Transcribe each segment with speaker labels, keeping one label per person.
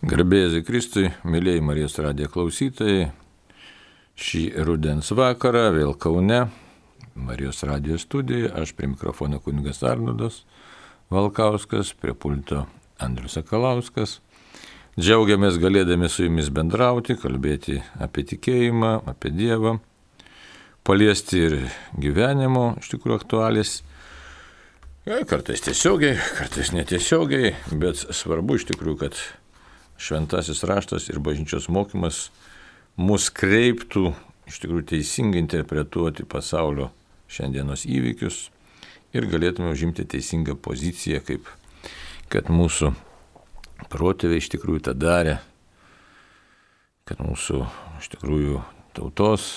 Speaker 1: Garbėsiai Kristui, mėlyjei Marijos radijo klausytojai, šį rudens vakarą vėl Kaune, Marijos radijo studijoje, aš prie mikrofono kunigas Arnudas Valkauskas, prie pulto Andrius Sakalauskas. Džiaugiamės galėdami su jumis bendrauti, kalbėti apie tikėjimą, apie Dievą, paliesti ir gyvenimo iš tikrųjų aktualis. Kartais tiesiogiai, kartais netiesiogiai, bet svarbu iš tikrųjų, kad šventasis raštas ir bažnyčios mokymas mus kreiptų iš tikrųjų teisingai interpretuoti pasaulio šiandienos įvykius ir galėtume užimti teisingą poziciją, kaip kad mūsų protėviai iš tikrųjų tą darė, kad mūsų iš tikrųjų tautos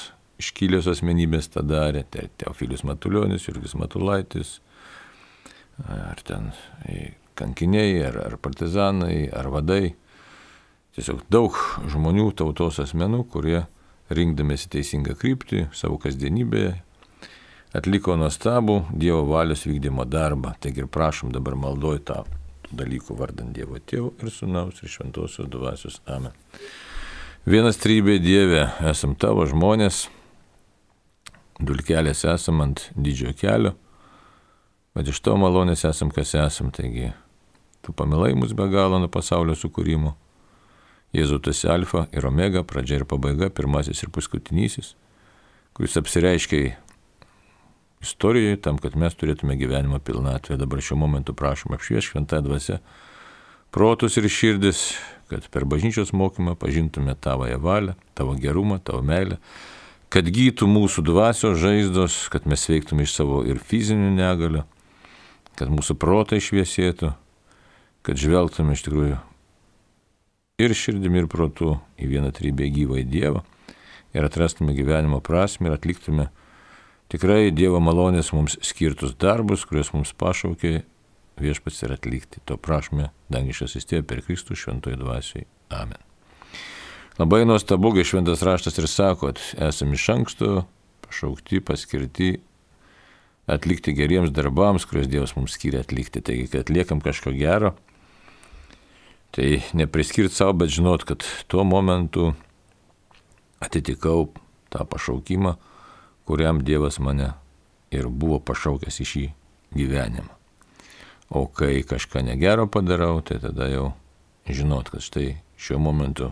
Speaker 1: iškilės asmenybės tą darė, tai Teofilius Matuljonis, Jurgis Matulaitis, ar ten kankiniai, ar, ar partizanai, ar vadai tiesiog daug žmonių, tautos asmenų, kurie rinkdamėsi teisingą kryptį savo kasdienybėje atliko nuostabų Dievo valios vykdymo darbą. Taigi ir prašom dabar maldoj tą dalykų vardant Dievo Tėvų ir Sūnaus ir Šventosios Dvasios. Amen. Vienas trybė Dieve, esam tavo žmonės, dulkelės esam ant didžiojo kelio, bet iš to malonės esam, kas esam. Taigi, tu pamilai mus be galo nuo pasaulio sukūrimo Jėzau tu esi alfa ir omega, pradžia ir pabaiga, pirmasis ir paskutinysis, kuris apsireiškia istorijoje tam, kad mes turėtume gyvenimo pilnatvę. Dabar šiuo momentu prašom apšvies šventą dvasę protus ir širdis, kad per bažnyčios mokymą pažintume tavoje valią, tavo gerumą, tavo meilę, kad gytų mūsų dvasios žaizdos, kad mes veiktume iš savo ir fizinių negalių, kad mūsų protai šviesėtų, kad žvelgtume iš tikrųjų ir širdimi, ir protu į vieną trybę gyvą į Dievą ir atrastume gyvenimo prasme ir atliktume tikrai Dievo malonės mums skirtus darbus, kuriuos mums pašaukė viešpats ir atlikti. To prašome dangiškas įstėjo per Kristų šventoje dvasiai. Amen. Labai nuostabu, kai šventas raštas ir sako, esame iš anksto pašaukti, paskirti atlikti geriems darbams, kuriuos Dievas mums skiria atlikti. Taigi, kad atliekam kažko gero, Tai nepriskirti savo, bet žinot, kad tuo momentu atitikau tą pašaukimą, kuriam Dievas mane ir buvo pašaukęs į šį gyvenimą. O kai kažką negero padarau, tai tada jau žinot, kad štai šiuo momentu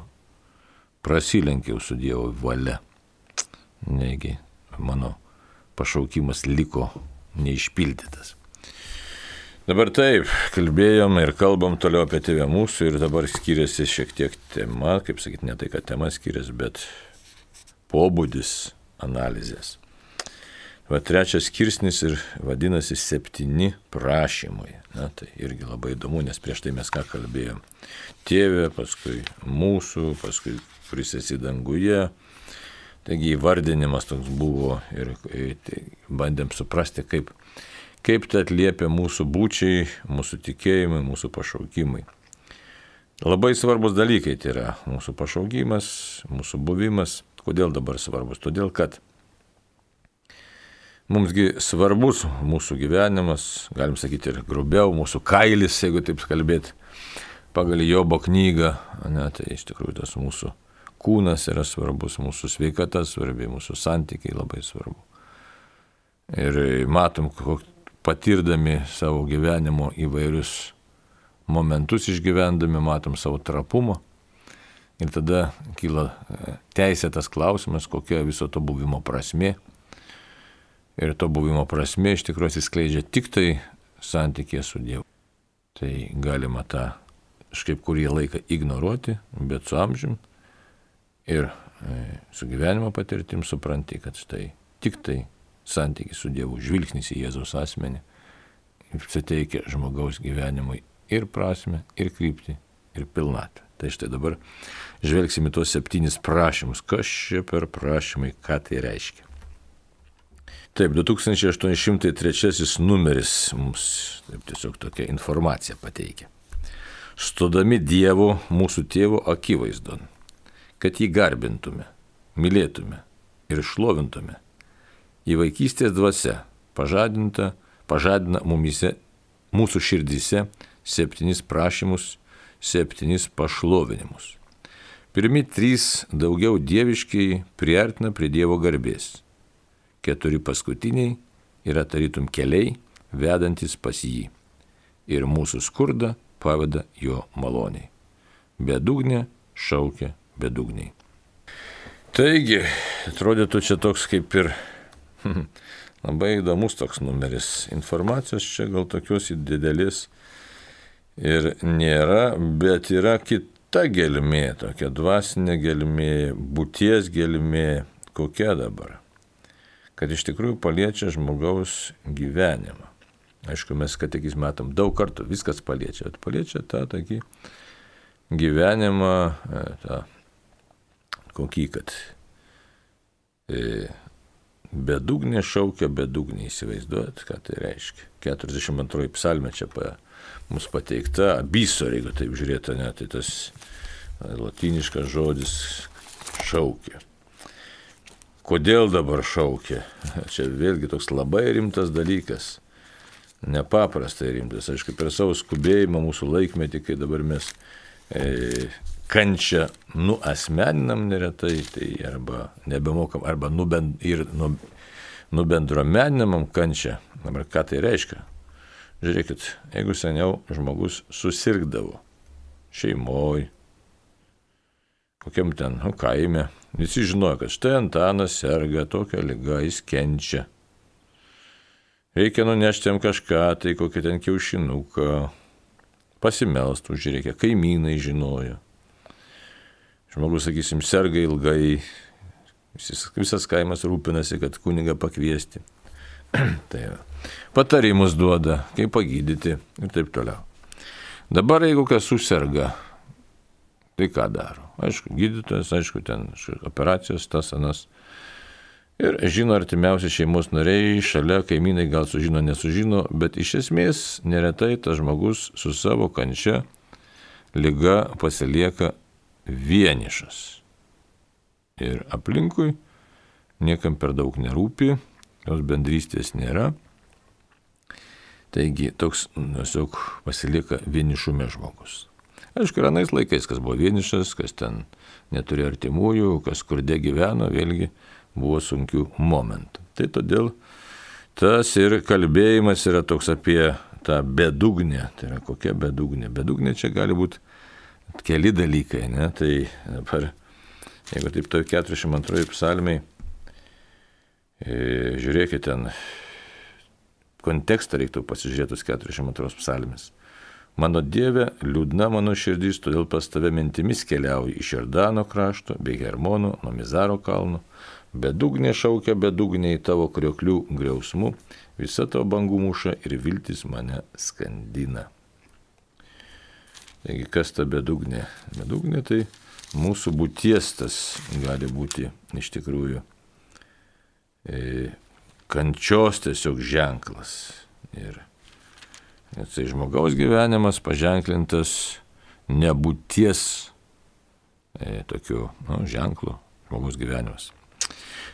Speaker 1: prasilenkiau su Dievo valia. Negi mano pašaukimas liko neišpildytas. Dabar taip, kalbėjom ir kalbam toliau apie tėvę mūsų ir dabar skiriasi šiek tiek tema, kaip sakyti, ne tai, kad tema skiriasi, bet pobūdis analizės. Va trečias skirsnis ir vadinasi septyni prašymai. Na, tai irgi labai įdomu, nes prieš tai mes ką kalbėjom. Tėvė, paskui mūsų, paskui kuris esi danguje. Taigi įvardinimas toks buvo ir bandėm suprasti, kaip kaip tai atliepia mūsų būčiai, mūsų tikėjimai, mūsų pašaukimai. Labai svarbus dalykai tai yra mūsų pašaukimas, mūsų buvimas. Kodėl dabar svarbus? Todėl, kad mumsgi svarbus mūsų gyvenimas, galim sakyti ir grubiau, mūsų kailis, jeigu taip kalbėti, pagal Jobo knygą, ne, tai iš tikrųjų tas mūsų kūnas yra svarbus, mūsų sveikata svarbi, mūsų santykiai labai svarbu. Ir matom, patirdami savo gyvenimo įvairius momentus išgyvendami, matom savo trapumą. Ir tada kyla e, teisėtas klausimas, kokia viso to buvimo prasme. Ir to buvimo prasme iš tikrųjų atsiskleidžia tik tai santykė su Dievu. Tai galima tą kažkaip kurį laiką ignoruoti, bet su amžim ir e, su gyvenimo patirtim supranti, kad štai tik tai santykis su Dievu, žvilgsnis į Jėzaus asmenį suteikia žmogaus gyvenimui ir prasme, ir kryptį, ir pilnatvę. Tai štai dabar žvelgsime tuos septynis prašymus. Kas čia per prašymai, ką tai reiškia. Taip, 2803 numeris mums taip, tiesiog tokia informacija pateikia. Stodami Dievo, mūsų tėvo akivaizdon, kad jį garbintume, mylėtume ir šlovintume į vaikystės dvasia, pažadinta, pažadina mumise, mūsų širdise septynis prašymus septynis pašlovinimus. Pirmi trys daugiau dieviškiai priartina prie Dievo garbės. Keturi paskutiniai yra tarytum keliai, vedantis pas jį. Ir mūsų skurdą paveda jo maloniai. Bedugnė šaukia bedugniai. Taigi, atrodytų čia toks kaip ir labai įdomus toks numeris. Informacijos čia gal tokios didelis ir nėra, bet yra kita gelmė, tokia dvasinė gelmė, būties gelmė, kokia dabar. Kad iš tikrųjų paliečia žmogaus gyvenimą. Aišku, mes katekis matom daug kartų, viskas paliečia, bet paliečia tą tokį gyvenimą, e, tą kokį, kad e, bedugnė šaukia bedugnė, įsivaizduojat, ką tai reiškia. 42 psalmė čia pa, mums pateikta, abiso, jeigu taip žiūrėtų, ne, tai tas latiniškas žodis šaukia. Kodėl dabar šaukia? Čia vėlgi toks labai rimtas dalykas. Nepaprastai rimtas. Aišku, per savo skubėjimą mūsų laikmetį, kai dabar mes e, kančią nuasmeninam neretai, tai arba nebemokam, arba nubend, ir nu, nubendromeninamam kančią. Dabar ką tai reiškia? Žiūrėkit, jeigu seniau žmogus susirgdavo šeimoje, kokiam ten, nu, kaime, visi žinojo, kad štai Antanas serga tokią lygą, jis kenčia. Reikia nunešti jam kažką, tai kokį ten kiaušinuką, pasimelst už reikia, kaimynai žinojo. Žmogus, sakysim, serga ilgai, visas, visas kaimas rūpinasi, kad kunigą pakviesti. tai yra patarimus duoda, kaip pagydyti ir taip toliau. Dabar jeigu kas susirga, tai ką daro? Aišku, gydytojas, aišku, ten operacijos, tas anas. Ir žino artimiausi šeimos nariai, šalia kaimynai gal sužino, nesužino, bet iš esmės neretai tas žmogus su savo kančia lyga pasilieka vienišas. Ir aplinkui niekam per daug nerūpi, jos bendrystės nėra. Taigi toks tiesiog pasilieka vienišume žmogus. Aišku, ir anais laikais, kas buvo vienišas, kas ten neturi artimųjų, kas skurde gyveno, vėlgi buvo sunkių momentų. Tai todėl tas ir kalbėjimas yra toks apie tą bedugnę. Tai yra kokia bedugnė. Bedugnė čia gali būti keli dalykai, ne? Tai dabar, jeigu taip toj 42 psalmiai, e, žiūrėkite ten kontekstą reiktų pasižiūrėtus 42 psalmės. Mano Dieve, liūdna mano širdys, todėl pas tave mintimis keliauju iš Jordano krašto, bei Hermono, nuo Mizaro kalno, bedugnė šaukia bedugniai tavo krioklių griausmu, visa tavo bangų muša ir viltis mane skandina. Taigi kas ta bedugnė? Bedugnė tai mūsų būties tas gali būti iš tikrųjų. E, kančios tiesiog ženklas. Ir tai žmogaus gyvenimas paženklintas nebūties e, tokiu nu, ženklu žmogaus gyvenimas.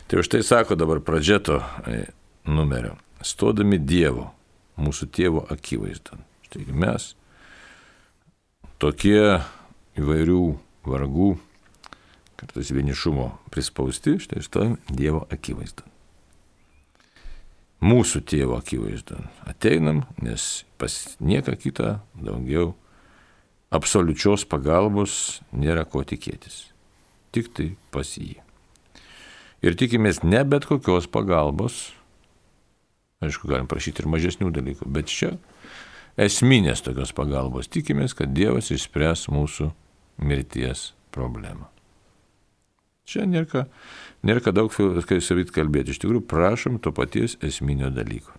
Speaker 1: Tai už tai sako dabar pradžeto e, numerio. Stodami Dievo, mūsų tėvo akivaizdan. Štai mes tokie įvairių vargų, kartais vienišumo prispausti, štai stovim Dievo akivaizdan mūsų tėvo akivaizdon. Ateinam, nes pas nieką kitą daugiau absoliučios pagalbos nėra ko tikėtis. Tik tai pas jį. Ir tikimės ne bet kokios pagalbos, aišku, galim prašyti ir mažesnių dalykų, bet čia esminės tokios pagalbos. Tikimės, kad Dievas išspręs mūsų mirties problemą. Čia nėra Nėra daug savit kalbėti, iš tikrųjų prašom to paties esminio dalyko.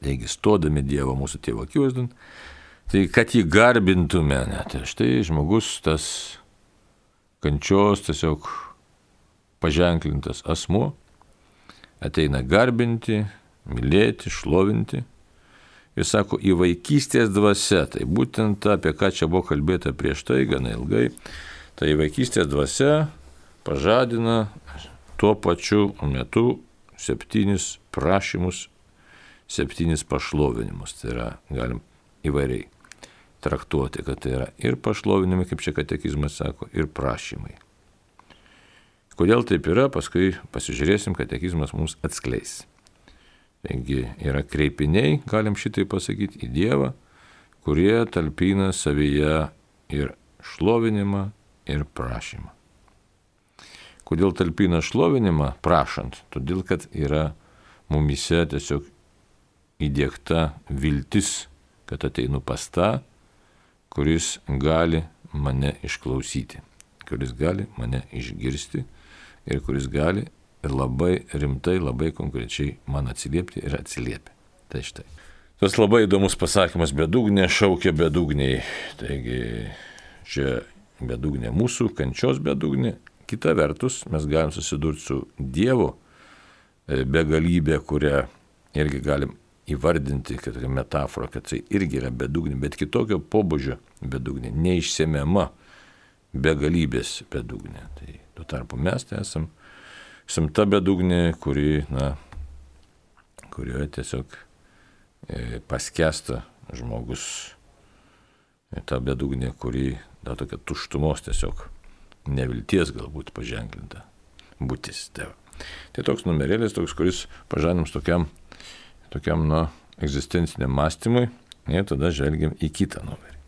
Speaker 1: Taigi, stodami Dievo mūsų tėvo akivaizdon, tai kad jį garbintume, net štai žmogus tas kančios tiesiog paženklintas asmuo ateina garbinti, mylėti, šlovinti. Ir sako, į vaikystės dvasia, tai būtent apie ką čia buvo kalbėta prieš tai gana ilgai, tai vaikystės dvasia pažadina tuo pačiu metu septynis prašymus, septynis pašlovinimus. Tai yra, galim įvairiai traktuoti, kad tai yra ir pašlovinimai, kaip čia katekizmas sako, ir prašymai. Kodėl taip yra, paskui pasižiūrėsim, katekizmas mums atskleis. Taigi yra kreipiniai, galim šitai pasakyti, į Dievą, kurie talpina savyje ir šlovinimą, ir prašymą. Kodėl talpina šlovinimą prašant? Todėl, kad yra mumise tiesiog įdėkta viltis, kad ateinu pas tą, kuris gali mane išklausyti, kuris gali mane išgirsti ir kuris gali labai rimtai, labai konkrečiai man atsiliepti ir atsiliepia. Tai štai. Tas labai įdomus pasakymas, bedugnė šaukia bedugniai. Taigi čia bedugnė mūsų, kančios bedugnė, Kita vertus, mes galim susidurti su Dievo e, begalybė, kurią irgi galim įvardinti, kad tai metafora, kad tai irgi yra bedugnė, bet kitokio pobūdžio bedugnė, neišsemiama begalybės bedugnė. Tai tuo tarpu mes tai esam, esam ta bedugnė, kuri, na, kurioje tiesiog e, paskesta žmogus, ta bedugnė, kuri, da tokia tuštumos tiesiog nevilties galbūt paženklinta būtis. Tai, tai toks numerėlis, toks, kuris pažanims tokiam, tokiam nu, egzistenciniam mąstymui ir tada žvelgiam į kitą numerį.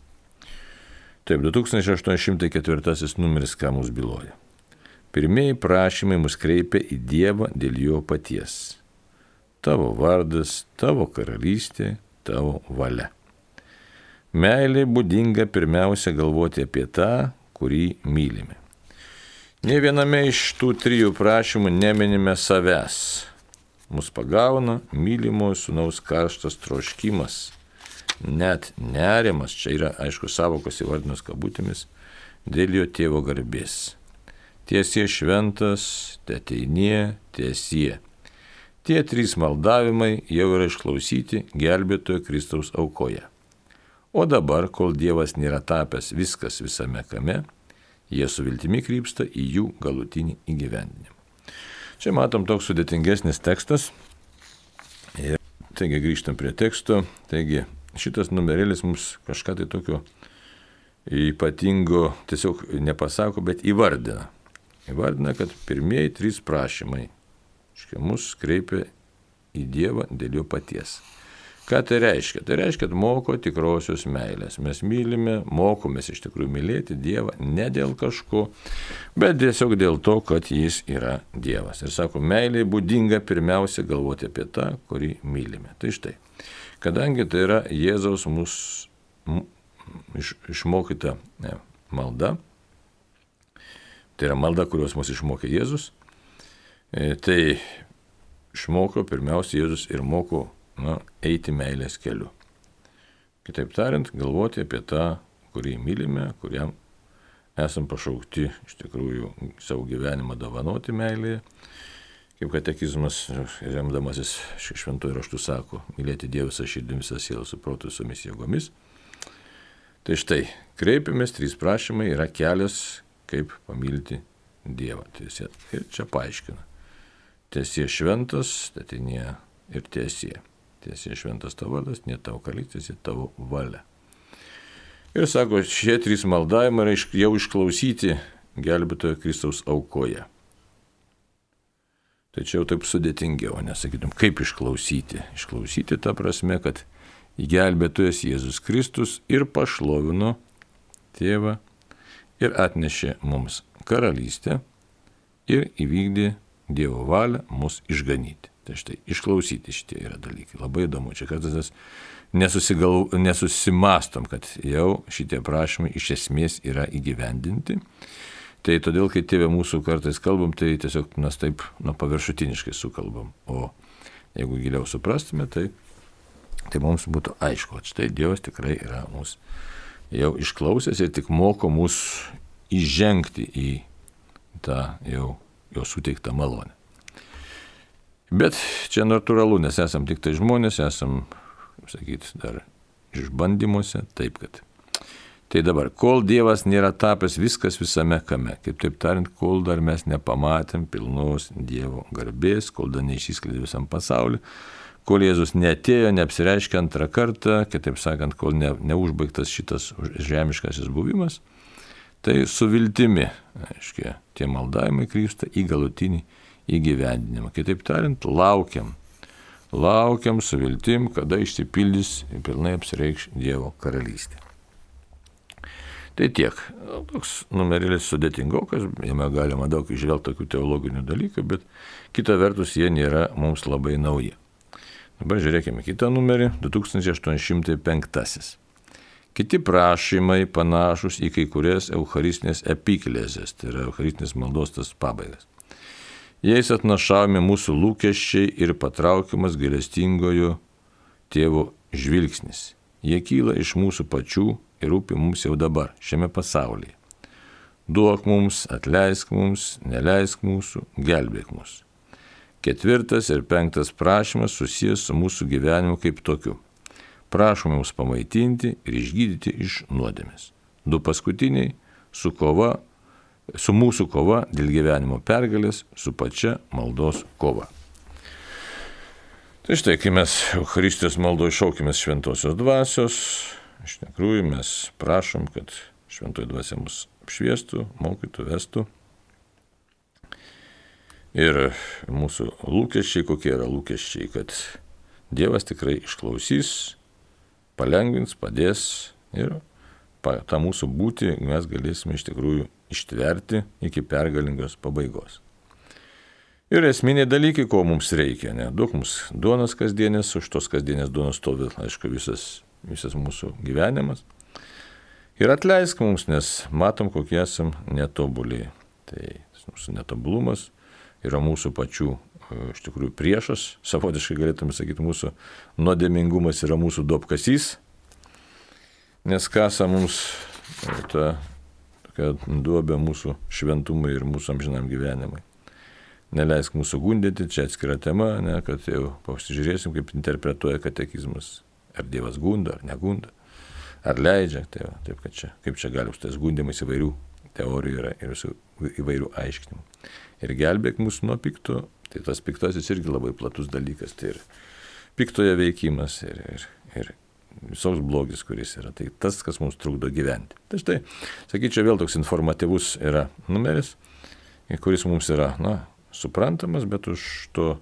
Speaker 1: Taip, 2804 numeris ką mus byloja. Pirmieji prašymai mus kreipia į Dievą dėl jo paties. Tavo vardas, tavo karalystė, tavo valia. Meilė būdinga pirmiausia galvoti apie tą, kurį mylime. Ne viename iš tų trijų prašymų neminime savęs. Mus pagauna mylimo sunaus karštas troškimas, net nerimas, čia yra aišku savokos įvardinus kabutėmis, dėl jo tėvo garbės. Tiesie šventas, teteinie, tiesie. Tie trys maldavimai jau yra išklausyti gelbėtojo Kristaus aukoje. O dabar, kol Dievas nėra tapęs viskas visame kame, jie su viltimi krypsta į jų galutinį įgyvendinimą. Čia matom toks sudėtingesnis tekstas. Ir taigi grįžtam prie teksto. Taigi šitas numerėlis mums kažką tai tokio ypatingo tiesiog nepasako, bet įvardina. Įvardina, kad pirmieji trys prašymai, iškia, mus kreipia į Dievą dėl jo paties. Ką tai reiškia? Tai reiškia, kad moko tikrosios meilės. Mes mylime, mokomės iš tikrųjų mylėti Dievą ne dėl kažko, bet tiesiog dėl to, kad Jis yra Dievas. Ir sako, meilė būdinga pirmiausia galvoti apie tą, kurį mylime. Tai štai, kadangi tai yra Jėzaus mūsų iš, išmokyta ne, malda, tai yra malda, kurios mus išmokė Jėzus, e, tai išmoko pirmiausia Jėzus ir moko na, eiti meilės keliu. Kitaip tariant, galvoti apie tą, kurį mylime, kuriam esam pašaukti iš tikrųjų savo gyvenimą dovanoti meilėje. Kaip katekizmas, remdamasis šventojų raštų sako, mylėti Dievą visą širdį, visą sielą, su protu, visomis jėgomis. Tai štai, kreipiamės, trys prašymai yra kelias, kaip pamilti Dievą. Ir čia paaiškina. Tiesie šventas, tatinė ir tiesie tiesie šventas tavo vardas, ne tavo kalyktis, į tavo valią. Ir sako, šie trys maldavimai yra jau išklausyti gelbėtojo Kristaus aukoje. Tačiau taip sudėtingiau, nesakytum, kaip išklausyti. Išklausyti tą prasme, kad gelbėtojas Jėzus Kristus ir pašlovino tėvą ir atnešė mums karalystę ir įvykdė Dievo valią mus išganyti. Tai štai, išklausyti šitie yra dalykai. Labai įdomu. Čia kartais nesusimastom, kad jau šitie prašymai iš esmės yra įgyvendinti. Tai todėl, kai tėvė mūsų kartais kalbam, tai tiesiog mes taip nu, paviršutiniškai sukalbam. O jeigu giliau suprastume, tai, tai mums būtų aišku, kad štai Dievas tikrai yra mūsų jau išklausęs ir tik moko mus įžengti į tą jau jo suteiktą malonę. Bet čia natūralu, nes esam tik tai žmonės, esam, kaip sakyt, dar išbandymuose, taip kad. Tai dabar, kol Dievas nėra tapęs viskas visame kame, kaip taip tariant, kol dar mes nepamatėm pilnos Dievo garbės, kol dar neišsiskleidė visam pasauliu, kol Jėzus netėjo, neapsireiškė antrą kartą, kitaip sakant, kol ne, neužbaigtas šitas žemiškasis buvimas, tai su viltimi, aiškiai, tie maldavimai krypsta į galutinį įgyvendinimą. Kitaip tariant, laukiam. Laukiam su viltim, kada išsipildys ir pilnai apsireikš Dievo karalystė. Tai tiek. Toks numerėlis sudėtingokas, jame galima daug išvelgti tokių teologinių dalykų, bet kita vertus jie nėra mums labai nauji. Dabar žiūrėkime kitą numerį, 2805. Kiti prašymai panašus į kai kurias eucharistinės epiklėzės, tai yra eucharistinės maldos tas pabaigas. Jais atnašavome mūsų lūkesčiai ir patraukiamas gailestingojo tėvo žvilgsnis. Jie kyla iš mūsų pačių ir rūpi mums jau dabar, šiame pasaulyje. Duok mums, atleisk mums, neleisk mūsų, gelbėk mus. Ketvirtas ir penktas prašymas susijęs su mūsų gyvenimu kaip tokiu. Prašome mus pamaitinti ir išgydyti iš nuodėmės. Du paskutiniai su kova, su mūsų kova dėl gyvenimo pergalės, su pačia maldos kova. Tai štai, kai mes Eucharistijos maldoje šaukimės šventosios dvasios, Iš tikrųjų mes prašom, kad šventoji dvasia mus apšviestų, mokytų, vestų. Ir mūsų lūkesčiai, kokie yra lūkesčiai, kad Dievas tikrai išklausys, palengvins, padės ir tą mūsų būti mes galėsime iš tikrųjų ištverti iki pergalingos pabaigos. Ir esminiai dalykai, ko mums reikia, ne? Duok mums duonas kasdienės, už tos kasdienės duonos stovi, aišku, visas visas mūsų gyvenimas. Ir atleisk mums, nes matom, kokie esam netobuliai. Tai mūsų netobulumas yra mūsų pačių e, iš tikrųjų priešas, savotiškai galėtume sakyti, mūsų nuodėmingumas yra mūsų duopkasys, nes kasa mums e, ta tokia duobė mūsų šventumui ir mūsų amžinam gyvenimui. Neleisk mūsų gundyti, čia atskira tema, ne, kad jau pasižiūrėsim, kaip interpretuoja katekizmas Ar Dievas gunda, ar negunda, ar leidžia. Tai va, taip, kad čia, kaip čia gali užtas gundimas įvairių teorijų yra ir įvairių aiškinimų. Ir gelbėk mūsų nuo pikto, tai tas piktasis irgi labai platus dalykas. Tai ir piktoje veikimas ir, ir, ir visoks blogis, kuris yra. Tai tas, kas mums trukdo gyventi. Tai štai, sakyčiau, vėl toks informatyvus yra numeris, kuris mums yra, na, suprantamas, bet už to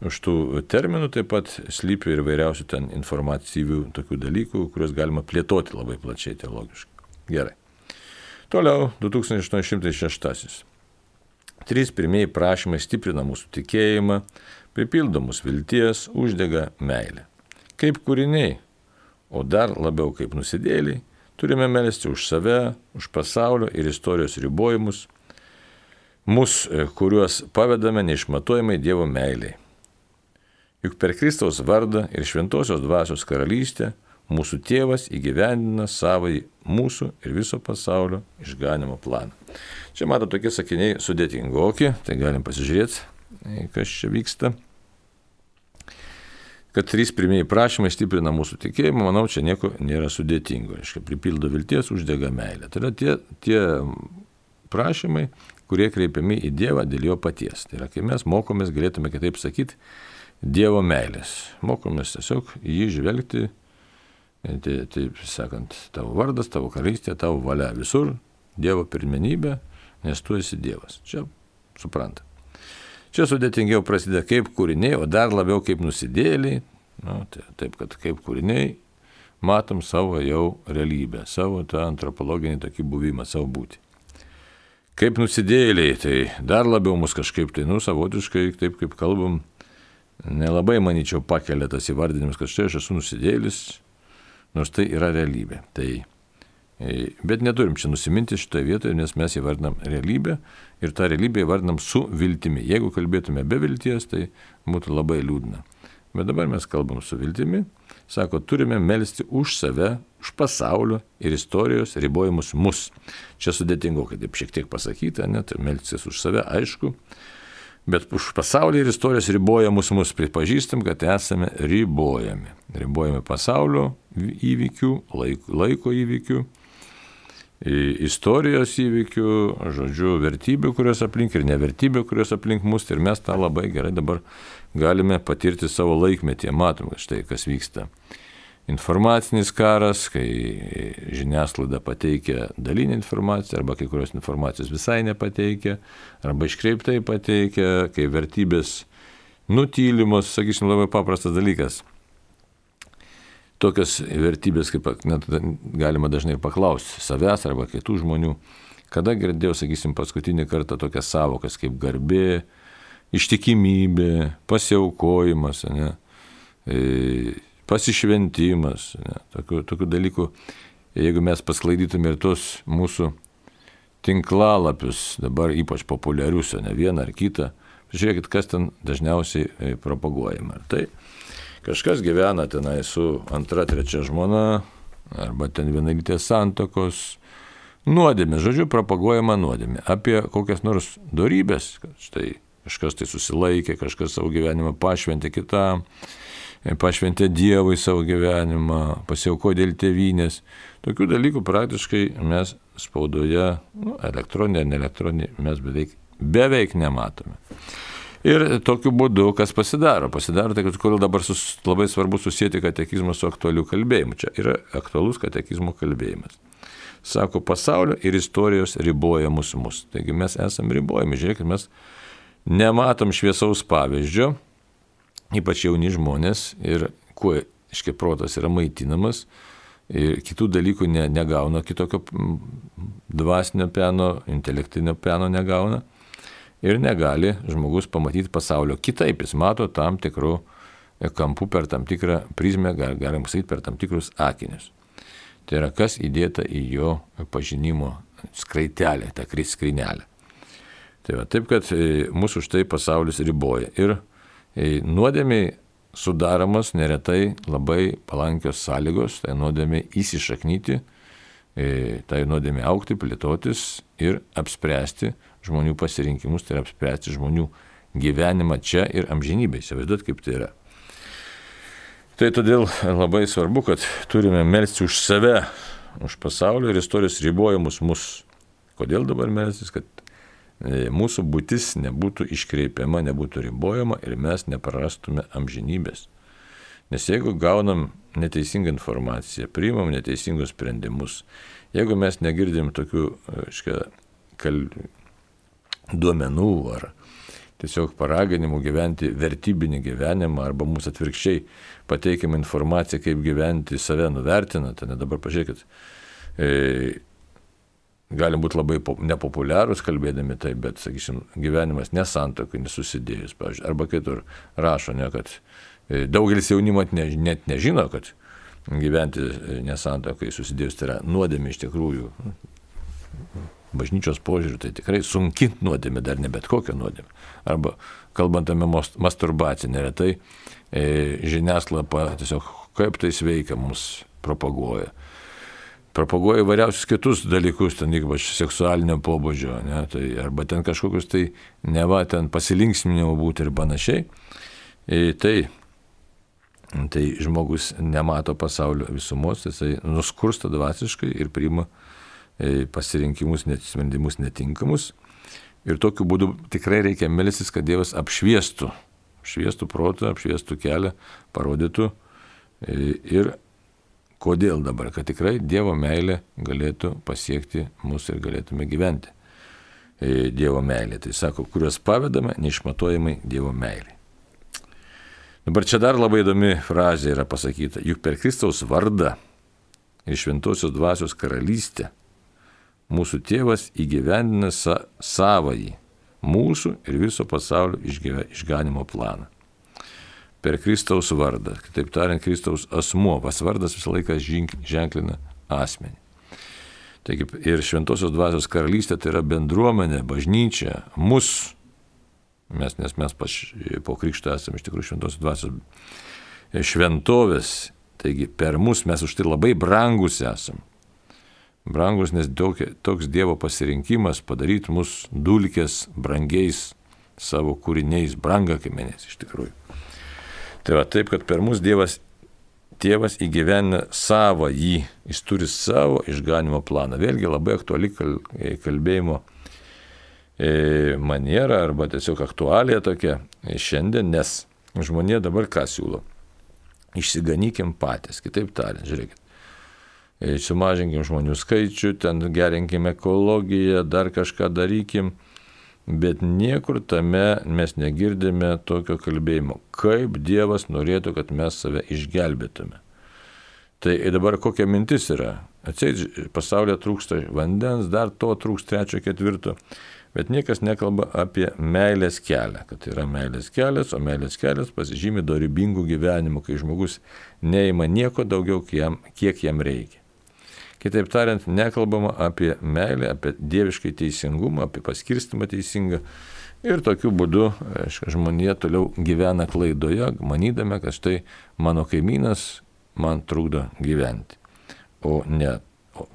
Speaker 1: Už tų terminų taip pat slypi ir vairiausių ten informatyvių tokių dalykų, kuriuos galima plėtoti labai plačiai teologiškai. Gerai. Toliau 2806. Trys pirmieji prašymai stiprina mūsų tikėjimą, pripildo mūsų vilties, uždega meilę. Kaip kūriniai, o dar labiau kaip nusidėliai, turime melsti už save, už pasaulio ir istorijos ribojimus, mus, kuriuos pavedame neišmatuojamai Dievo meiliai Juk per Kristaus vardą ir šventosios dvasios karalystę mūsų tėvas įgyvendina savai mūsų ir viso pasaulio išganimo planą. Čia mato tokie sakiniai sudėtingoki, tai galim pasižiūrėti, kas čia vyksta. Kad trys pirmieji prašymai stiprina mūsų tikėjimą, manau, čia nieko nėra sudėtingo. Reiškia, pripildo vilties, uždega meilę. Tai yra tie, tie prašymai, kurie kreipiami į Dievą dėl jo paties. Tai yra, kai mes mokomės, galėtume kitaip sakyti, Dievo meilės. Mokomės tiesiog jį žvelgti, tai, taip sakant, tavo vardas, tavo karalystė, tavo valia visur, Dievo pirmenybė, nes tu esi Dievas. Čia supranta. Čia sudėtingiau prasideda kaip kūriniai, o dar labiau kaip nusidėliai. Nu, tai, taip, kad kaip kūriniai matom savo jau realybę, savo tą antropologinį tokį buvimą, savo būti. Kaip nusidėliai, tai dar labiau mus kažkaip tai, nu, savotiškai, taip kaip kalbam, nelabai, manyčiau, pakelia tas įvardinimas, kad štai aš esu nusidėlis, nors tai yra realybė. Tai, e, bet neturim čia nusiminti šitoje vietoje, nes mes įvardinam realybę ir tą realybę įvardinam su viltimi. Jeigu kalbėtume be vilties, tai būtų labai liūdna. Bet dabar mes kalbam su viltimi, sako, turime melstį už save, už pasaulio ir istorijos ribojimus mus. Čia sudėtingo, kad taip šiek tiek pasakyta, net tai melstis už save, aišku, Bet už pasaulį ir istorijos ribojamus mus pripažįstam, kad esame ribojami. Ribojami pasaulio įvykių, laiko, įvykių istorijos įvykių, žodžiu, vertybių, kurios aplink ir nevertybių, kurios aplink mus. Ir mes tą labai gerai dabar galime patirti savo laikmetį. Matom, štai kas vyksta. Informacinis karas, kai žiniasklaida pateikia dalinį informaciją, arba kai kurios informacijos visai nepateikia, arba iškreiptai pateikia, kai vertybės nutylimos, sakysim, labai paprastas dalykas. Tokias vertybės, kaip net galima dažnai paklausti savęs arba kitų žmonių, kada girdėjau, sakysim, paskutinį kartą tokias savokas kaip garbė, ištikimybė, pasiaukojimas, ne, e, pasišventimas, ne, tokių, tokių dalykų, jeigu mes pasklaidytume ir tos mūsų tinklalapius, dabar ypač populiarius, ne vieną ar kitą, žiūrėkit, kas ten dažniausiai e, propaguojama. Tai Kažkas gyvena tenai su antra, trečia žmona, arba ten vienalytės santokos. Nuodėmė, žodžiu, propaguojama nuodėmė. Apie kokias nors darybės, štai kažkas tai susilaikė, kažkas savo gyvenimą pašventė kitam, pašventė Dievui savo gyvenimą, pasiauko dėl tėvynės. Tokių dalykų praktiškai mes spaudoje, nu, elektroninė, ne elektroninė, mes beveik, beveik nematome. Ir tokiu būdu, kas pasidaro? Pasidaro tai, kad kodėl dabar sus, labai svarbu susijęti katekizmą su aktualiu kalbėjimu. Čia yra aktualus katekizmo kalbėjimas. Sako, pasaulio ir istorijos riboja mus mus. Taigi mes esame ribojami. Žiūrėkit, mes nematom šviesaus pavyzdžio, ypač jauni žmonės, ir kuo iškiai protas yra maitinamas, ir kitų dalykų ne, negauna, kitokio dvasinio peno, intelektinio peno negauna ir negali žmogus pamatyti pasaulio kitaip, jis mato tam tikrų kampų per tam tikrą prizmę, galim sakyti, per tam tikrus akinius. Tai yra kas įdėta į jo pažinimo skraitelę, tą skrinelę. Tai va, taip, kad e, mūsų už tai pasaulis riboja. Ir e, nuodėmiai sudaromas neretai labai palankios sąlygos, tai nuodėmiai įsišaknyti, e, tai nuodėmiai aukti, plėtotis ir apspręsti žmonių pasirinkimus, tai yra apspręsti žmonių gyvenimą čia ir amžinybėje. Įsivaizduot, kaip tai yra. Tai todėl labai svarbu, kad turime melsti už save, už pasaulio ir istorijos ribojimus mus. Kodėl dabar melstis, kad mūsų būtis nebūtų iškreipiama, nebūtų ribojama ir mes neprarastume amžinybės. Nes jeigu gaunam neteisingą informaciją, priimam neteisingus sprendimus, jeigu mes negirdim tokių, aiškia, kal, duomenų ar tiesiog paraginimų gyventi vertybinį gyvenimą arba mūsų atvirkščiai pateikiam informaciją, kaip gyventi save nuvertina. Tai dabar pažiūrėkit, e, galim būti labai nepopuliarūs kalbėdami tai, bet, sakysim, gyvenimas nesantokai, nesusidėjus, pavyzdžiui, arba kitur rašo, ne, kad e, daugelis jaunimo net, net nežino, kad gyventi nesantokai susidėjus tai yra nuodėmė iš tikrųjų bažnyčios požiūriu, tai tikrai sunki nuodėmė, dar ne bet kokia nuodėmė. Arba kalbant apie masturbaciją, neretai e, žiniaslapa tiesiog kaip tai sveikia mus propaguoja. Propaguoja įvairiausius kitus dalykus, ten ypač seksualinio pobūdžio, ne, tai, arba ten kažkokius tai neva ten pasilinksminimo būti ir panašiai. E, tai, tai žmogus nemato pasaulio visumos, jisai nuskursta dvasiškai ir priima E, pasirinkimus, net sprendimus netinkamus. Ir tokiu būdu tikrai reikia melstis, kad Dievas apšviestų, apšviestų protą, apšviestų kelią, parodytų. E, ir kodėl dabar, kad tikrai Dievo meilė galėtų pasiekti mus ir galėtume gyventi. E, Dievo meilė, tai sako, kuriuos pavedame neišmatuojamai Dievo meilė. Dabar čia dar labai įdomi frazė yra pasakyta, juk per Kristaus vardą ir šventosios dvasios karalystę mūsų tėvas įgyvendina sa savąjį mūsų ir viso pasaulio išganimo planą. Per Kristaus vardą, kitaip tariant, Kristaus asmuo, vas vardas visą laiką ženklina asmenį. Taigi ir Šventosios dvasios karalystė tai yra bendruomenė, bažnyčia, mus, mes, nes mes paš, po krikšto esame iš tikrųjų Šventosios dvasios šventovės, taigi per mus mes už tai labai brangus esame brangus, nes daug, toks Dievo pasirinkimas padaryti mus dulkės brangiais savo kūriniais, brangakimeniais iš tikrųjų. Tai va taip, kad per mus Dievas tėvas įgyvenina savo jį, jis turi savo išganimo planą. Vėlgi labai aktuali kalbėjimo e, maniera arba tiesiog aktualija tokia šiandien, nes žmonė dabar ką siūlo? Išsiganykim patys, kitaip tariant, žiūrėkit. E, sumažinkim žmonių skaičių, ten gerinkim ekologiją, dar kažką darykim bet niekur tame mes negirdime tokio kalbėjimo, kaip Dievas norėtų, kad mes save išgelbėtume. Tai dabar kokia mintis yra? Atseit, pasaulyje trūksta vandens, dar to trūks trečio, ketvirto, bet niekas nekalba apie meilės kelią, kad yra meilės kelias, o meilės kelias pasižymi dorybingų gyvenimų, kai žmogus neima nieko daugiau, kiek jam, kiek jam reikia. Kitaip tariant, nekalbama apie meilę, apie dieviškai teisingumą, apie paskirstimą teisingą. Ir tokiu būdu žmonė toliau gyvena klaidoje, manydame, kad štai mano kaimynas man trukdo gyventi. O ne, o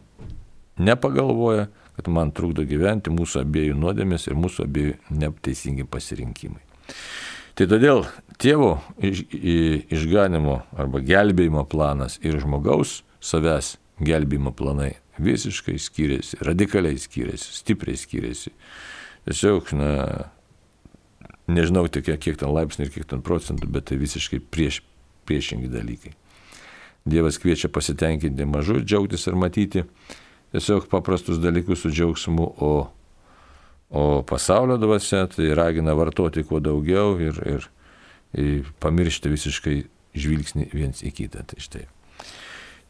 Speaker 1: nepagalvoja, kad man trukdo gyventi mūsų abiejų nuodėmės ir mūsų abiejų neteisingi pasirinkimai. Tai todėl tėvo iš, išganimo arba gelbėjimo planas ir žmogaus savęs gelbimo planai visiškai skiriasi, radikaliai skiriasi, stipriai skiriasi. Tiesiog, na, nežinau tik kiek ten laipsnių ir kiek ten procentų, bet tai visiškai prieš, priešingi dalykai. Dievas kviečia pasitenkinti mažu, džiaugtis ir matyti tiesiog paprastus dalykus su džiaugsmu, o, o pasaulio dvasia tai ragina vartoti kuo daugiau ir, ir, ir pamiršti visiškai žvilgsnį viens į kitą. Tai štai.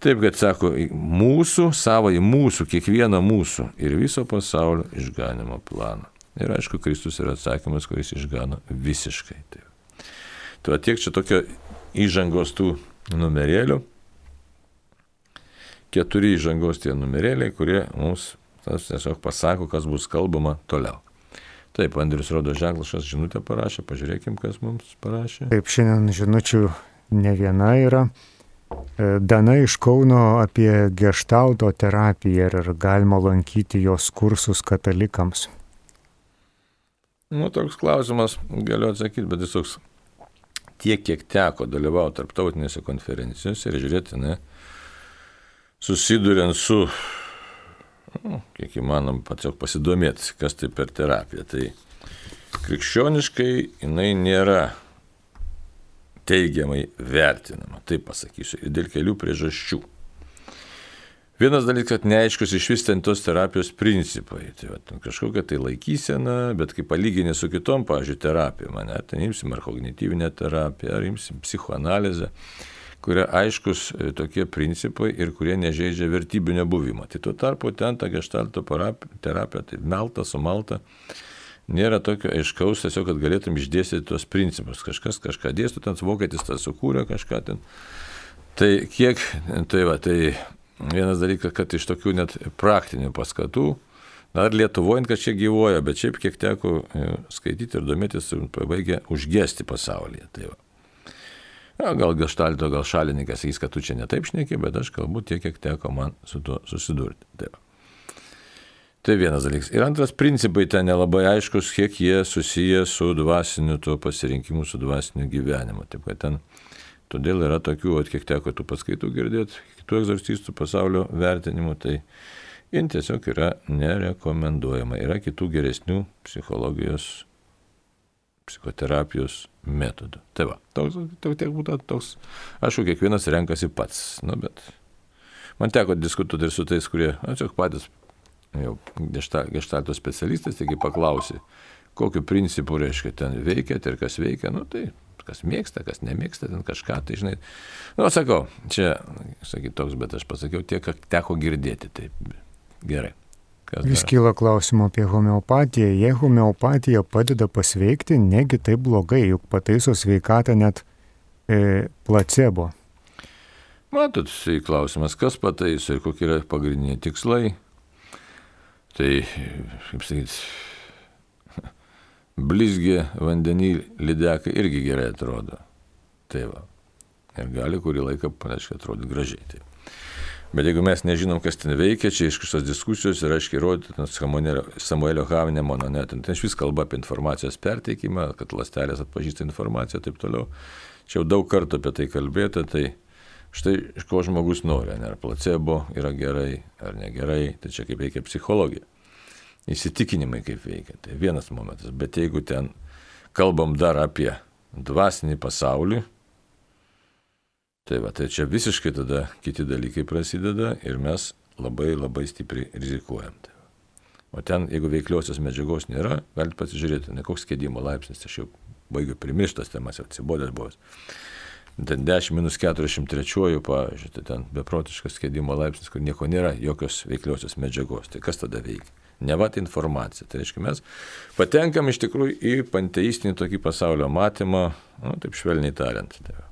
Speaker 1: Taip, kad sako, mūsų, savo į mūsų, kiekvieną mūsų ir viso pasaulio išganimo planą. Ir aišku, Kristus yra atsakymas, kuris išgano visiškai. Taip. Tai tiek čia tokio įžangos tų numerėlių. Keturi įžangos tie numerėliai, kurie mums tas tiesiog pasako, kas bus kalbama toliau. Taip, Andrius rodo ženklašas žinutę parašė, pažiūrėkim, kas mums parašė.
Speaker 2: Taip, šiandien žinučių ne viena yra. E, Dana iš Kauno apie gestalto terapiją ir galima lankyti jos kursus katalikams.
Speaker 1: Nu, toks klausimas galiu atsakyti, bet jis toks tiek, kiek teko dalyvauti tarptautinėse konferencijose ir žiūrėti, ne, susiduriant su, nu, kiek įmanom, tiesiog pasidomėti, kas tai per terapiją. Tai krikščioniškai jinai nėra teigiamai vertinama, taip pasakysiu, ir dėl kelių priežasčių. Vienas dalykas, kad neaiškus iš vis ten tos terapijos principai. Tai va, kažkokia tai laikysena, bet kai palyginė su kitom, pavyzdžiui, terapijom, ne, ten imsim ar kognityvinę terapiją, ar imsim psichoanalizę, kurie aiškus e, tokie principai ir kurie nežaidžia vertybių nebuvimą. Tai tuo tarpu ten ta gestalto terapija, tai melta, sumalta, nėra tokio aiškaus, tiesiog, kad galėtum išdėstyti tuos principus. Kažkas kažką dėstų, ten vokietis tą sukūrė kažką ten. Tai kiek, tai va, tai vienas dalykas, kad iš tokių net praktinių paskatų, dar Lietuvoje kažkiek gyvoja, bet šiaip kiek teko e, skaityti ir domėtis, pabaigė užgesti pasaulyje. Tai va. Na, gal gaštalto, gal šalininkas sakys, kad tu čia netaip šneki, bet aš galbūt tiek, kiek teko man su tuo susidurti. Tai va. Tai vienas dalykas. Ir antras principai ten nelabai aiškus, kiek jie susiję su dvasiniu tuo pasirinkimu, su dvasiniu gyvenimu. Taip kad ten todėl yra tokių, at kiek teko tų paskaitų girdėti, kitų egzorcistų pasaulio vertinimų, tai jin tiesiog yra nerekomenduojama. Yra kitų geresnių psichologijos, psichoterapijos metodų. Tai va, toks, toks tiek būtų toks. Aišku, kiekvienas renkasi pats, nu bet man teko diskutuoti ir su tais, kurie, na, tiesiog patys jau gestalto specialistas, taigi paklausi, kokiu principu reiškia ten veikia ir kas veikia, nu tai kas mėgsta, kas nemėgsta, ten kažką, tai žinai. Nu, sakau, čia, sakyt, toks, bet aš pasakiau tiek, kiek teko girdėti, taip gerai.
Speaker 2: Vis kyla klausimų apie homeopatiją. Jei homeopatija padeda pasveikti, negi taip blogai, juk pataiso sveikatą net e, placebo.
Speaker 1: Matot, tai klausimas, kas pataiso ir kokie yra pagrindiniai tikslai. Tai, kaip sakyt, blizgi vandenį lydekai irgi gerai atrodo. Tai va. Ir gali kurį laiką, panašiai, atrodyti gražiai. Tai. Bet jeigu mes nežinom, kas ten veikia, čia iš kažkokios diskusijos ir aiškiai rodyti Samuelio Havinemono, net ten iš vis kalba apie informacijos perteikimą, kad lastelės atpažįsta informaciją ir taip toliau. Čia jau daug kartų apie tai kalbėta, tai štai ko žmogus nori, ar placebo yra gerai, ar negerai, tai čia kaip veikia psichologija. Įsitikinimai kaip veikia, tai vienas momentas, bet jeigu ten kalbam dar apie dvasinį pasaulį, tai va, tai čia visiškai tada kiti dalykai prasideda ir mes labai labai stipriai rizikuojam. Tai O ten, jeigu veikliosios medžiagos nėra, galite pasižiūrėti, ne koks skėdimo laipsnis, aš jau baigiu primirštas temas, jau atsibodęs buvęs. Ten 10 minus 43, pavyzdžiui, tai ten beprotiškas skėdimo laipsnis, kur nieko nėra, jokios veikliosios medžiagos. Tai kas tada veikia? Nevat informacija. Tai reiškia, mes patenkam iš tikrųjų į panteistinį tokį pasaulio matymą, nu, taip švelniai tariant. Tai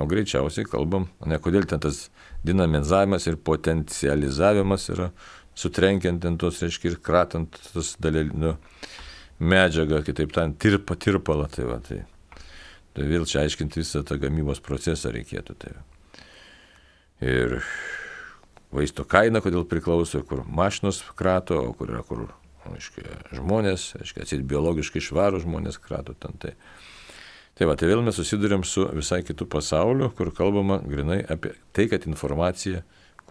Speaker 1: o greičiausiai kalbam, ne kodėl ten tas dinamizavimas ir potencializavimas yra sutrenkiant ant tos, reiškia, ir kratant tos dalelių medžiagą, kitaip tariant, tirpa, tirpalą. Tai, va, tai, tai vėl čia aiškinti visą tą gamybos procesą reikėtų. Tai. Ir vaisto kaina, kodėl priklauso, kur mašinos krato, o kur yra, kur aiškia, žmonės, aiškia, atsit biologiškai švarų žmonės krato ten. Tai. Tai va, tai vėl mes susidurėm su visai kitų pasauliu, kur kalbama grinai apie tai, kad informacija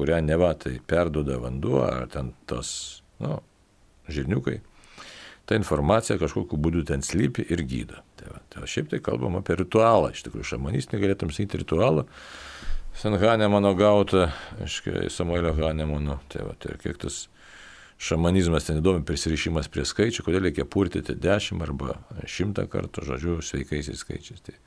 Speaker 1: kurią neva tai perduoda vanduo ar ten tos, nu, žirniukai, ta informacija kažkokiu būdu ten slypi ir gydo. Tai, va, tai šiaip tai kalbam apie ritualą, iš tikrųjų šamanistinį galėtum sakyti ritualą. Senhanė mano gauta, aiškiai, Samuelio Hanemano, tai va, tai kiek tas šamanizmas ten įdomi prisirišimas prie skaičių, kodėl reikia purtyti 10 arba 100 kartų, žodžiu, sveikaisiais skaičiais. Tai,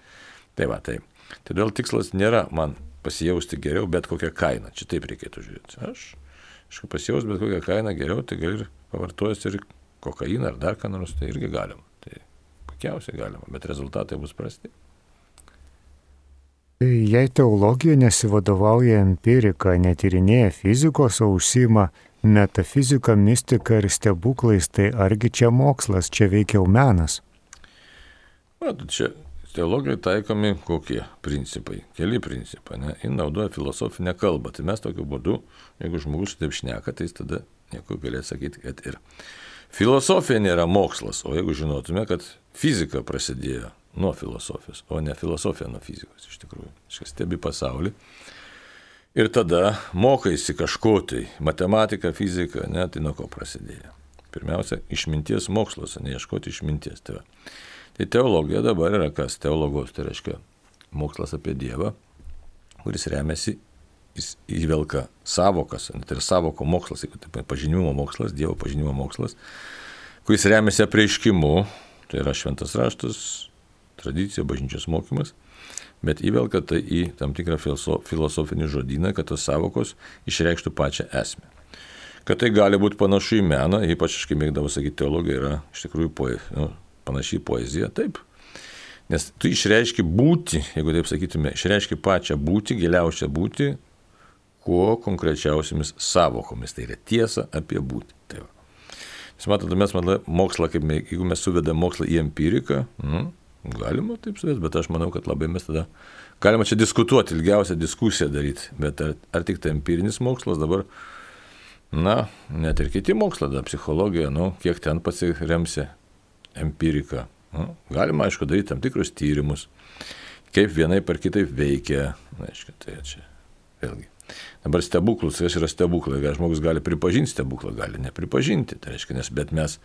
Speaker 1: tai va, tai. Todėl tikslas nėra man pasijausti geriau bet kokią kainą. Čia taip reikėtų žiūrėti. Aš, aš pasijaus bet kokią kainą geriau, tai gali ir pavartojus ir kokainą ar dar ką nors, tai irgi galima. Tai puikiausiai galima, bet rezultatai bus prasti.
Speaker 2: Jei teologija nesivadovauja empirika, netyrinėja fizikos, o užsima metafizika, mistika ir stebuklais, tai argi čia mokslas, čia veikiau menas?
Speaker 1: Matot, čia teologijoje taikomi kokie principai? Keli principai. Ne? Jis naudoja filosofinę kalbą. Tai mes tokiu būdu, jeigu žmogus taip šneka, tai jis tada nieko galės sakyti, kad ir filosofija nėra mokslas. O jeigu žinotume, kad fizika prasidėjo nuo filosofijos, o ne filosofija nuo fizikos iš tikrųjų. Iškas stebi pasaulį. Ir tada mokaisi kažko tai, matematika, fizika, ne, tai nuo ko prasidėjo. Pirmiausia, išminties mokslas, o ne ieškoti išminties. Tai va. Tai teologija dabar yra kas? Teologos, tai reiškia mokslas apie Dievą, kuris remiasi, jis įvelka savokas, tai yra savoko mokslas, pažinimo mokslas, Dievo pažinimo mokslas, kuris remiasi apreiškimu, tai yra šventas raštas, tradicija, bažnyčios mokymas, bet įvelka tai į tam tikrą filosofinį žodyną, kad tos savokos išreikštų pačią esmę. Kad tai gali būti panašu į meną, ypač aš kaip mėgdavau sakyti, teologija yra iš tikrųjų poe, nu, panašiai poezija, taip. Nes tu išreiški būti, jeigu taip sakytume, išreiški pačią būti, giliausią būti, kuo konkrečiausiamis savokomis. Tai yra tiesa apie būti. Tai va. Jūs matote, mes mokslą, kaip, jeigu mes suvedame mokslą į empiriką, nu, galima taip suvesti, bet aš manau, kad labai mes tada galima čia diskutuoti, ilgiausią diskusiją daryti, bet ar, ar tik tai empirinis mokslas dabar, na, net ir kiti mokslai, da, psichologija, nu, kiek ten pasiremsi empirika. Nu, galima, aišku, daryti tam tikrus tyrimus, kaip vienai par kitaip veikia. Na, aišku, tai čia vėlgi. Dabar stebuklus, kas yra stebuklai, gal žmogus gali pripažinti stebuklą, gali nepripažinti. Tai reiškia, nes bet mes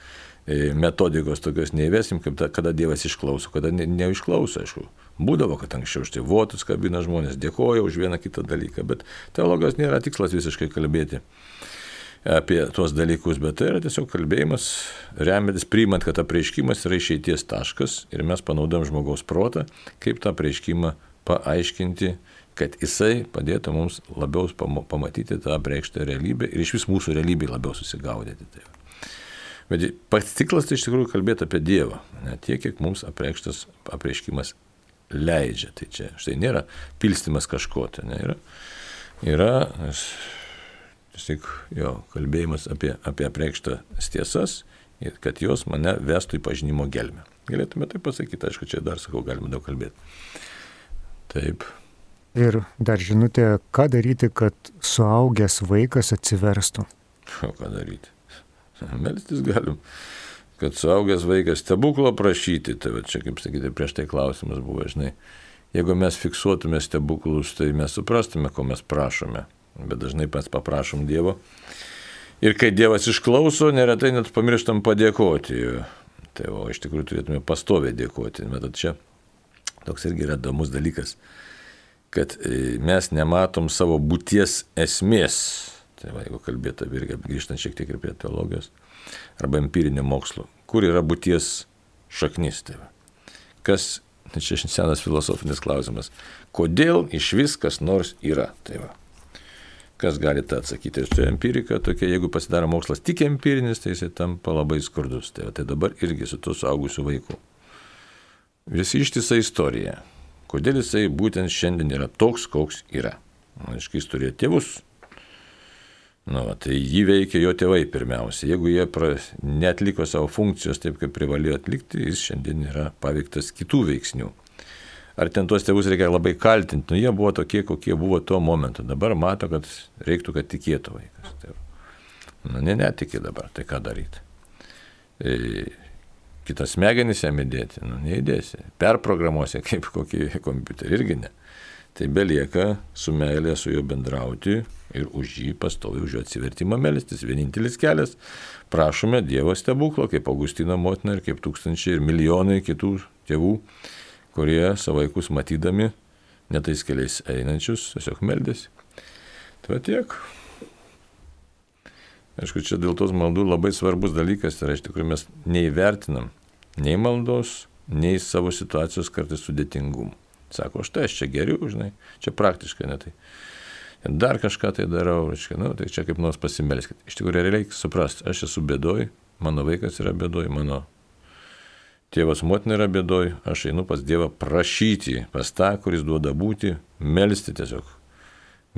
Speaker 1: e, metodikos tokios neįvesim, ta, kada Dievas išklauso, kada ne, neišklauso, aišku. Būdavo, kad anksčiau štai votus kabina žmonės, dėkoja už vieną kitą dalyką, bet teologijos nėra tikslas visiškai kalbėti apie tuos dalykus, bet tai yra tiesiog kalbėjimas, remiantis, priimant, kad apreiškimas yra išeities taškas ir mes panaudojam žmogaus protą, kaip tą apreiškimą paaiškinti, kad jisai padėtų mums labiau pamatyti tą apreikštą realybę ir iš vis mūsų realybė labiau susigaudyti. Tai. Bet pats tiklas tai iš tikrųjų kalbėti apie Dievą, ne tiek, kiek mums apreikštas apreiškimas leidžia. Tai čia štai nėra pilstimas kažko, tai ne, yra, yra tik jo kalbėjimas apie, apie apreikštas tiesas ir kad jos mane vestų į pažinimo gelmę. Galėtume tai pasakyti, aišku, čia dar sakau, galima daug kalbėti. Taip.
Speaker 2: Ir dar žinutė, ką daryti, kad suaugęs vaikas atsiverstų?
Speaker 1: O ką daryti? Melstis galim, kad suaugęs vaikas stebuklo prašyti, tai va čia, kaip sakyti, prieš tai klausimas buvo, žinai, jeigu mes fiksuotume stebuklus, tai mes suprastume, ko mes prašome. Bet dažnai mes paprašom Dievo. Ir kai Dievas išklauso, neretai net pamirštam padėkoti. Tai o iš tikrųjų turėtume pastoviai dėkoti. Bet čia toks irgi yra įdomus dalykas, kad e, mes nematom savo būties esmės. Tai va, jeigu kalbėtų irgi grįžtant šiek tiek ir prie teologijos arba empirinio mokslo, kur yra būties šaknis. Tai va. Kas Tai čia senas filosofinis klausimas. Kodėl iš vis kas nors yra? Tai va. Kas gali tą atsakyti? Ir čia empirika tokia, jeigu pasidaro mokslas tik empirinis, tai jisai tampa labai skurdus. Tai, va, tai dabar irgi su tuo suaugusiu vaiku. Visi ištisa istorija. Kodėl jisai būtent šiandien yra toks, koks yra? Aiškiai, jis turėjo tėvus, Nu, va, tai jį veikia jo tėvai pirmiausia. Jeigu jie pra, netliko savo funkcijos taip, kaip privalėjo atlikti, jis šiandien yra paveiktas kitų veiksnių. Ar ten tuos tėvus reikia labai kaltinti? Nu, jie buvo tokie, kokie buvo tuo momentu. Dabar mato, kad reiktų, kad tikėtų vaikas. Tai, nu, ne, netikė dabar, tai ką daryti? E, kitas smegenis jam įdėti, nu, neįdėsi. Perprogramuosi kaip kokį kompiuterį, irgi ne. Tai belieka su meilė su juo bendrauti, ir už jį pastovi už jo atsivertimą melstis. Vienintelis kelias - prašome Dievo stebuklo, kaip Augustino motina ir kaip tūkstančiai ir milijonai kitų tėvų, kurie savo vaikus matydami netais keliais einančius tiesiog meldėsi. Tai tiek. Aišku, čia dėl tos maldų labai svarbus dalykas yra, iš tikrųjų mes neįvertinam nei maldos, nei savo situacijos kartais sudėtingumų. Sako, štai aš čia geriau, žinai, čia praktiškai netai dar kažką tai darau, reiškia, nu, tai čia kaip nors pasimelskit. Iš tikrųjų, realiai suprasti, aš esu bėdoj, mano vaikas yra bėdoj, mano tėvas motina yra bėdoj, aš einu pas Dievą prašyti, pas tą, kuris duoda būti, melstį tiesiog.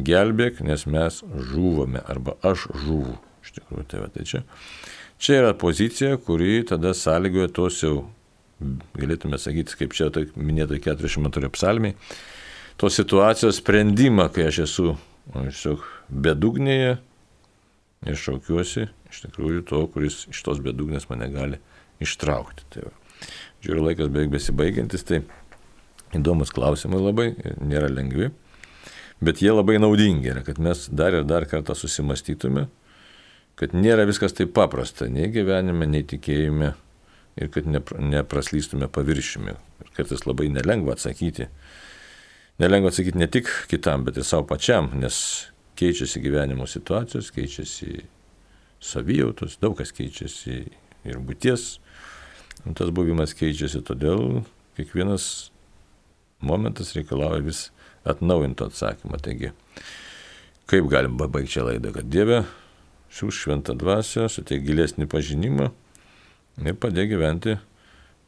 Speaker 1: Gelbėk, nes mes žuvome, arba aš žuvu. Iš tikrųjų, tai, va, tai čia. Čia yra pozicija, kuri tada sąlygoja tos jau, galėtume sakyti, kaip čia tai minėta 42 psalmiai, tos situacijos sprendimą, kai aš esu tiesiog bedugnėje ir šaukiuosi iš tikrųjų to, kuris iš tos bedugnės mane gali ištraukti. Tai va. Žiūriu, laikas beveik besibaigiantis, tai įdomus klausimai labai, nėra lengvi, bet jie labai naudingi yra, kad mes dar ir dar kartą susimastytume, kad nėra viskas taip paprasta, nei gyvenime, nei tikėjime ir kad nepraslystume paviršiumi. Ir kartais labai nelengva atsakyti nelengva atsakyti ne tik kitam, bet ir savo pačiam, nes keičiasi gyvenimo situacijos, keičiasi savijautos, daug kas keičiasi ir būties, tas buvimas keičiasi, todėl kiekvienas momentas reikalauja vis atnaujinto atsakymą. Taigi, kaip galim pabaigti šią laidą, kad Dieve šių šventą dvasę suteik gilesnį pažinimą ir padė gyventi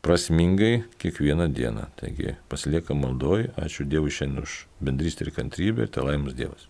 Speaker 1: prasmingai kiekvieną dieną. Taigi pasilieka maldoj, ačiū Dievui šiandien už bendrystę ir kantrybę ir te laimus Dievas.